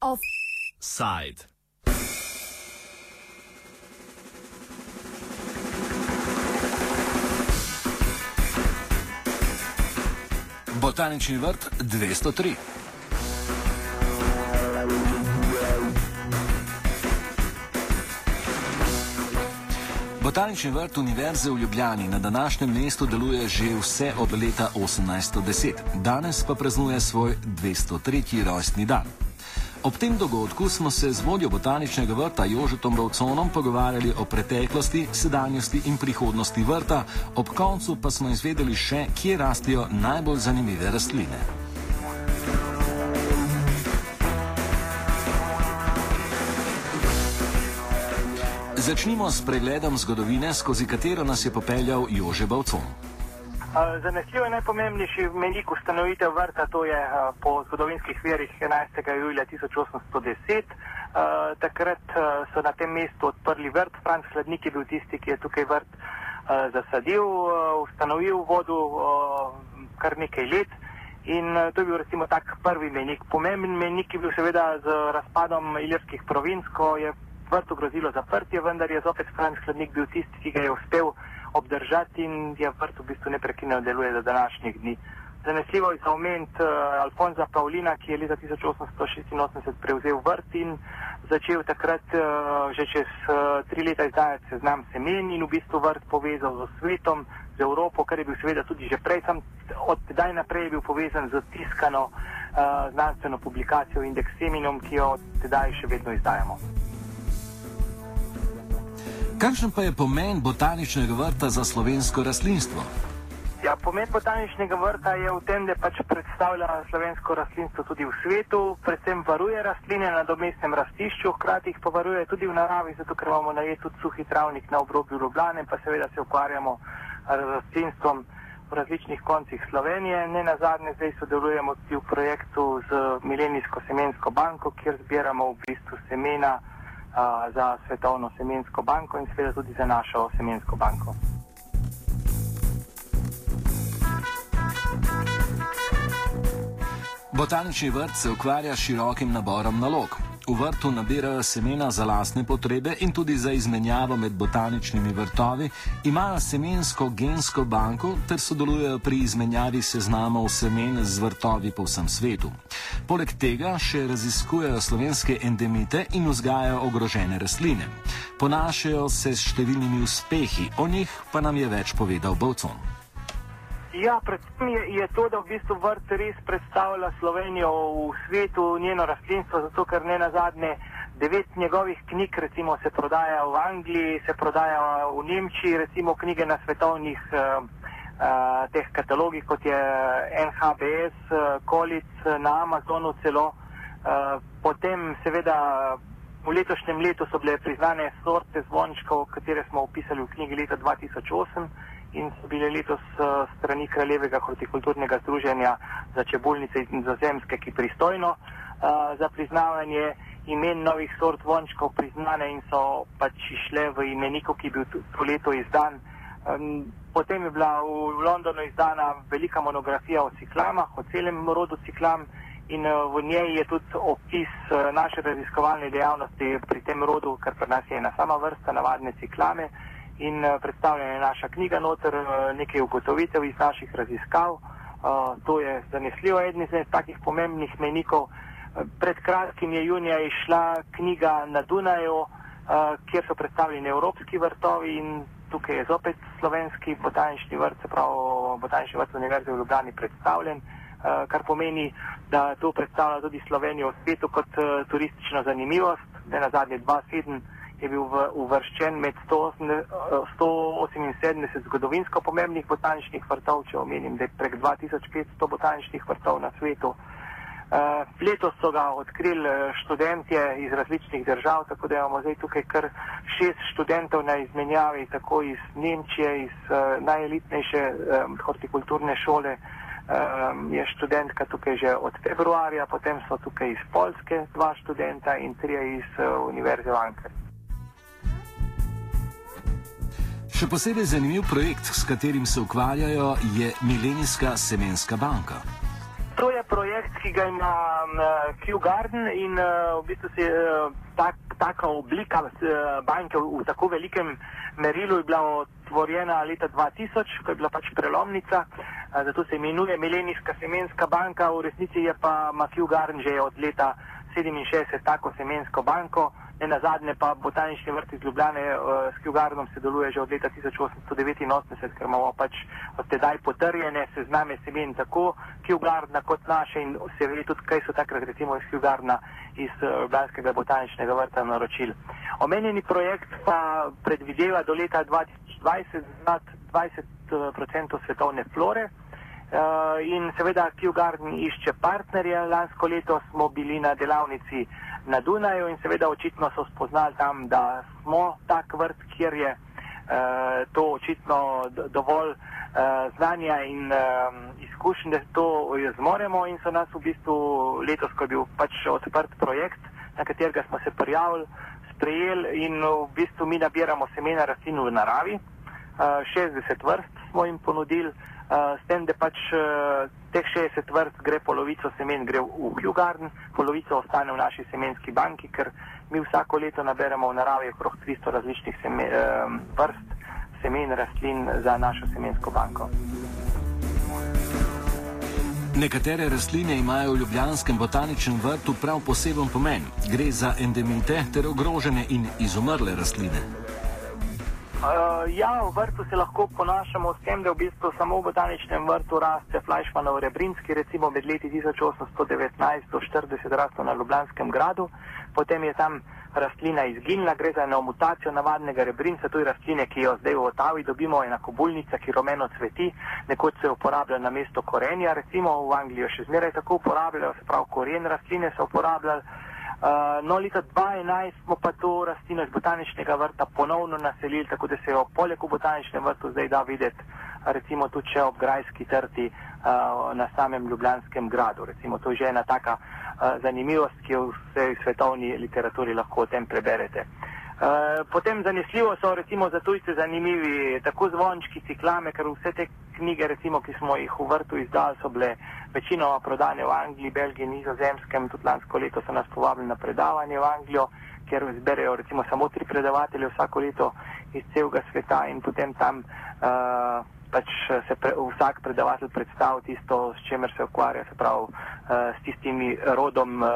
Offside. Botanični vrt 203. Botanični vrt Univerze v Ljubljani na današnjem mestu deluje že vse od leta 1810, danes pa praznuje svoj 203. rojstni dan. Ob tem dogodku smo se z vodjo botaničnega vrta Jožetom Rovconom pogovarjali o preteklosti, sedanjosti in prihodnosti vrta, ob koncu pa smo izvedeli še, kje rastijo najbolj zanimive rastline. Začnimo s pregledom zgodovine, skozi katero nas je popeljal Jože Bavcon. Zanesljivo je najpomembnejši menik ustanovitev vrta, to je po zgodovinskih verjih 11. julija 1810. Takrat so na tem mestu odprli vrt, Franz Hladnik je bil tisti, ki je tukaj vrt zasadil, ustanovil vodu kar nekaj let. In to je bil recimo tak prvi menik. Pomemben menik je bil seveda z razpadom ilirskih provinc, ko je vrtu grozilo zaprtje, vendar je zopet Franz Hladnik bil tisti, ki ga je uspel obdržati in je vrt v bistvu neprekinjeno deluje do današnjih dni. Zanesljivo je za oment uh, Alfonza Paulina, ki je leta 1886 prevzel vrt in začel takrat uh, že čez uh, tri leta izdajati seznam semen in v bistvu vrt povezal z svetom, z Evropo, kar je bil seveda tudi že prej, sam od tedaj naprej je bil povezan z tiskano uh, znanstveno publikacijo Index Seminom, ki jo tedaj še vedno izdajamo. Kakšen pa je pomen botaničnega vrta za slovensko rastlinstvo? Ja, pomen botaničnega vrta je v tem, da pač predstavlja slovensko rastlinstvo tudi v svetu, predvsem varuje rastline na domestnem rastišču, hkrati jih pa varuje tudi v naravi, zato ker imamo na je tudi suhi travnik na obrobju Ljubljane, pa seveda se ukvarjamo z rastlinstvom v različnih koncih Slovenije. Ne na zadnje, zdaj sodelujemo tudi v projektu z Milenijsko semensko banko, kjer zbiramo v bistvu semena za Svetovno semensko banko in seveda tudi za našo semensko banko. Botanični vrt se ukvarja s širokim naborom nalog. V vrtu nabirajo semena za lastne potrebe in tudi za izmenjavo med botaničnimi vrtovi, imajo semensko gensko banko ter sodelujejo pri izmenjavi seznamov semen z vrtovi po vsem svetu. Poleg tega še raziskujejo slovenske endemite in vzgajajo ogrožene rastline. Ponašajo se s številnimi uspehi, o njih pa nam je več povedal Bovcon. Ja, predvsem je, je to, da v bistvu vrt res predstavlja Slovenijo v svetu, njeno rastlinstvo, zato ker ne na zadnje devet njegovih knjig recimo se prodaja v Angliji, se prodaja v Nemčiji, recimo knjige na svetovnih uh, uh, teh katalogih, kot je NHBS, uh, Kolic, na Amazonu celo. Uh, potem seveda v letošnjem letu so bile priznane sorte zvončkov, katere smo opisali v knjigi leta 2008 in so bile letos uh, strani Kraljevega hortikulturnega združenja za čebulnice in za zemske, ki pristojno uh, za priznavanje imen novih sort vončkov priznane in so pač išle v imeniku, ki je bil to leto izdan. Um, potem je bila v Londonu izdana velika monografija o ciklamah, o celem rodu ciklam in uh, v njej je tudi opis uh, naše raziskovalne dejavnosti pri tem rodu, kar pri nas je ena sama vrsta navadne ciklame in uh, predstavljena je naša knjiga noter, uh, nekaj ugotovitev iz naših raziskav. Uh, to je zanesljivo eden izmed takih pomembnih menikov. Uh, pred kratkim je junija išla knjiga na Dunaju, uh, kjer so predstavljeni evropski vrtovi in tukaj je zopet slovenski botanični vrt, se pravi botanični vrt Univerze v Ljubljani predstavljen, uh, kar pomeni, da to predstavlja tudi Slovenijo v svetu kot uh, turistično zanimivost, da na zadnje 2-7 je bil uvrščen med 178 eh, zgodovinsko pomembnih botaničnih vrtov, če omenim, da je prek 2500 botaničnih vrtov na svetu. Uh, letos so ga odkrili eh, študentje iz različnih držav, tako da imamo zdaj tukaj kar šest študentov na izmenjavi, tako iz Nemčije, iz uh, najelitnejše um, hortikulturne šole. Um, je študentka tukaj že od februarja, potem so tukaj iz Polske dva študenta in trije iz uh, Univerze v Ankari. Še posebej zanimiv projekt, s katerim se ukvarjajo, je Milenijska semenska banka. To je projekt, ki ga ima Q Garden in uh, v bistvu se uh, tak, taka oblika uh, banke v, tako velikem merilu je bila otvorjena leta 2000, ko je bila pač prelomnica, zato se imenuje Milenijska semenska banka, v resnici je pa Q Garden že od leta 67 tako semensko banko. Ne na zadnje pa botanični vrt iz Ljubljane uh, s Kjugardom se deluje že od leta 1889, ker imamo pač od tedaj potrjene sezname semen tako Kjugardna kot naše in se ve tudi, kaj so takrat recimo iz Kjugardna iz uh, Ljubljanskega botaničnega vrta naročili. Omenjeni projekt pa predvideva do leta 2020 nad 20% svetovne flore. Uh, in seveda Kjugarden išče partnerje. Lansko leto smo bili na delavnici na Dunaju in seveda očitno so spoznali tam, da smo tak vrt, kjer je uh, to očitno dovolj uh, znanja in uh, izkušenj, da to zmoremo in so nas v bistvu letos, ko je bil pač odprt projekt, na katerega smo se prijavili, sprejeli in v bistvu mi nabiramo semena rastlin v naravi. Uh, 60 vrst smo jim ponudili, uh, s tem, da pač uh, teh 60 vrst gre polovico semen gre v Kjugarn, polovico ostane v naši semenski banki, ker mi vsako leto naberemo v naravi okrog 300 različnih semen, vrst semen rastlin za našo semensko banko. Nekatere rastline imajo v Ljubljanskem botaničnem vrtu prav poseben pomen. Gre za endemite ter ogrožene in izumrle rastline. Uh, ja, v vrtu se lahko ponašamo s tem, da v bistvu samo v botaničnem vrtu raste Flajšmanov rebrinski, recimo med leti 1819 do 40 rasto na Ljubljanskem gradu, potem je tam rastlina izginila, gre za eno mutacijo navadnega rebrinca, to je rastline, ki jo zdaj v Otavi dobimo, ena kobulnica, ki rumeno cveti, nekoč se uporablja na mesto korenja, recimo v Angliji še zmeraj tako uporabljajo, se pravi koren rastline so uporabljali. Uh, no, leta 2011 smo pa to rastlino iz botaničnega vrta ponovno naselili, tako da se jo poleg v botaničnem vrtu zdaj da videti, recimo tudi če ob grajski trti uh, na samem Ljubljanskem gradu. Recimo, to je že ena taka uh, zanimivost, ki jo v vsej svetovni literaturi lahko o tem preberete. Uh, potem zanesljivo so recimo za tujce zanimivi tako zvončki, ciklame, ker vse te knjige, recimo, ki smo jih v vrtu izdali, so bile večinoma prodane v Angliji, Belgiji, Nizozemskem. Tudi lansko leto so nas povabili na predavanje v Anglijo, kjer izberejo recimo samo tri predavatelje vsako leto iz celega sveta in potem tam uh, pač se pre, vsak predavatelj predstavi tisto, s čemer se ukvarja, se pravi uh, s tistim rodom, uh,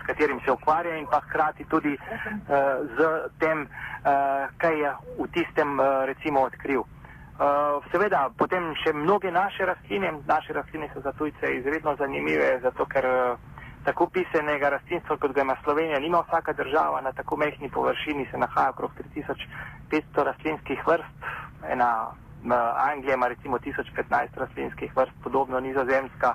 s katerim se ukvarja in pa hkrati tudi uh, z tem, uh, kaj je v tistem uh, recimo odkril. Uh, seveda, potem še mnoge naše rastline, naše rastline so za tujce izredno zanimive, zato ker uh, tako pisanega rastlinstva, kot ga ima Slovenija, nima vsaka država na tako mehki površini, se nahaja okrog 3500 rastlinskih vrst, ena Anglija ima recimo 1015 rastlinskih vrst, podobno nizozemska,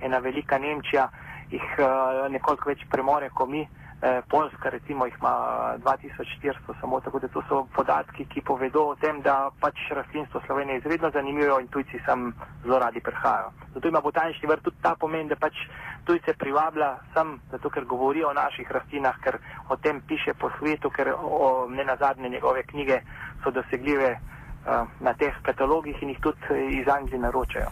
ena velika Nemčija jih uh, nekoliko več premore kot mi. Eh, Poljska recimo jih ima 2400 samo, tako da to so podatki, ki povedo o tem, da pač rastlinstvo Slovenije izredno zanimivo in tujci sem zelo radi prihajajo. Zato ima botanični vrt tudi ta pomen, da pač tujce privablja sem, zato ker govori o naših rastlinah, ker o tem piše po svetu, ker o, ne na zadnje njegove knjige so dosegljive na teh katalogih in jih tudi iz Anglije naročajo.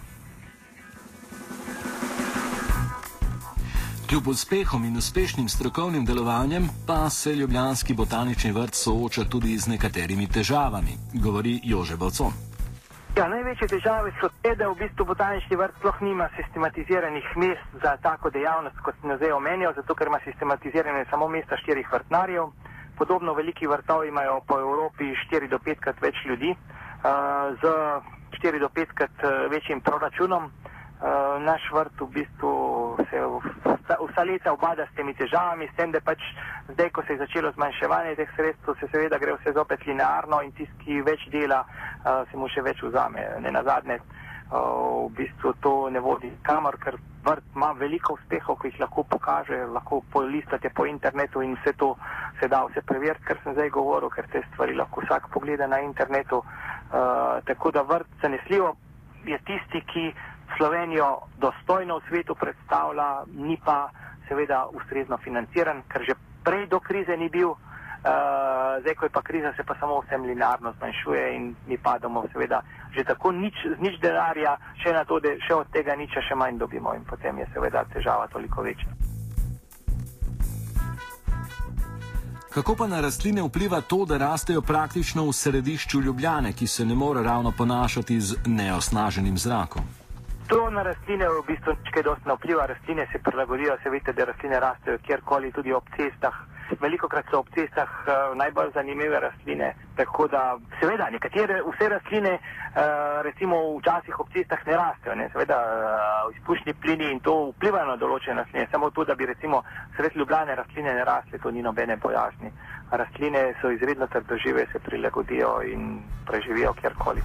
Kljub uspehom in uspešnim strokovnim delovanjem pa se Ljubljanski botanični vrt sooča tudi z nekaterimi težavami, govori Jože Balcon. Ja, največje težave so te, da v bistvu botanični vrt sploh nima sistematiziranih mest za tako dejavnost, kot sem zdaj omenil, zato ker ima sistematizirane samo mesta štirih vrtnarjev. Podobno veliki vrtovi imajo po Evropi 4 do 5 krat več ljudi, uh, z 4 do 5 krat uh, večjim proračunom. Uh, naš vrt v bistvu se vsa, vsa leta obada s temi težavami, s tem, da pač zdaj, ko se je začelo zmanjševanje teh sredstev, se seveda gre vse zopet linearno in tisti, ki več dela, uh, se mu še več vzame. Ne na zadnje, uh, v bistvu to ne vodi kamor, ker vrt ima veliko uspehov, ki jih lahko pokaže, lahko polistate po internetu in vse to se da vse preveriti, ker sem zdaj govoril, ker te stvari lahko vsak pogleda na internetu. Uh, tako da vrt zanesljivo je tisti, ki Slovenijo dostojno v svetu predstavlja, ni pa seveda ustrezno financiran, ker že prej do krize ni bil. Uh, zdaj, ko je pa kriza, se pa samo vse linearno zmanjšuje in mi padamo, seveda, že tako nič, z nič denarja, še na to, da še od tega nič še manj dobimo in potem je seveda težava toliko večja. Kako pa na rastline vpliva to, da rastejo praktično v središču Ljubljane, ki se ne more ravno ponašati z neosnaženim zrakom? To na rastline v bistvu nekaj dosti ne vpliva. Rastline se prilagodijo, se vidite, da rastline rastejo kjerkoli, tudi ob cestah. Veliko krat so ob cestah uh, najbolj zanimive rastline. Tako da, seveda, nekatere, vse rastline, uh, recimo včasih ob cestah ne rastejo. Seveda, uh, izpušni plini in to vplivajo na določene rastline. Samo to, da bi recimo sred ljubljane rastline ne rasle, to ni nobene pojasni. Rastline so izredno trdožive, se prilagodijo in preživijo kjerkoli.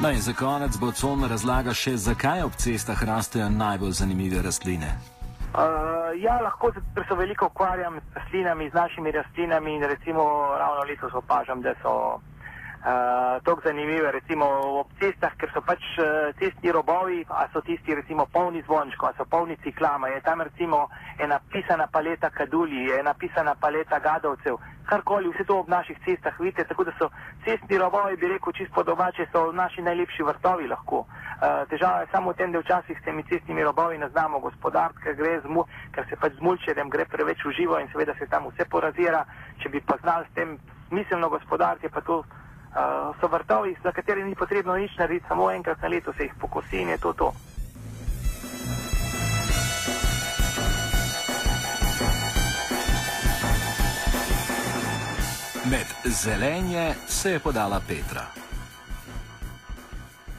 No za konec bo Con razlaga še, zakaj ob cestah rastejo najbolj zanimive rastline. Uh, ja, lahko se so veliko ukvarjam s rastlinami, z našimi rastlinami in recimo ravno letos opažam, da so uh, tako zanimive, recimo ob cestah, ker so pač uh, cestni robovi, a so tisti recimo polni zvončko, a so polni ciklama, je tam recimo ena pisana paleta kadulji, ena pisana paleta gadovcev, karkoli, vse to ob naših cestah vidite, tako da so cestni robovi, bi rekel, čisto domače, so naši najlepši vrtovi lahko. Uh, težava je samo v tem, da včasih s temi cestnimi robovi ne znamo gospodariti, ker, ker se pač z mulčerjem gre preveč v živo in seveda se tam vse porazira. Če bi pa znali s tem smiselno gospodariti, pa to uh, so vrtovi, za katere ni potrebno nič narediti, samo enkrat na leto se jih pokosi in je to to. Med zelenje se je podala Petra.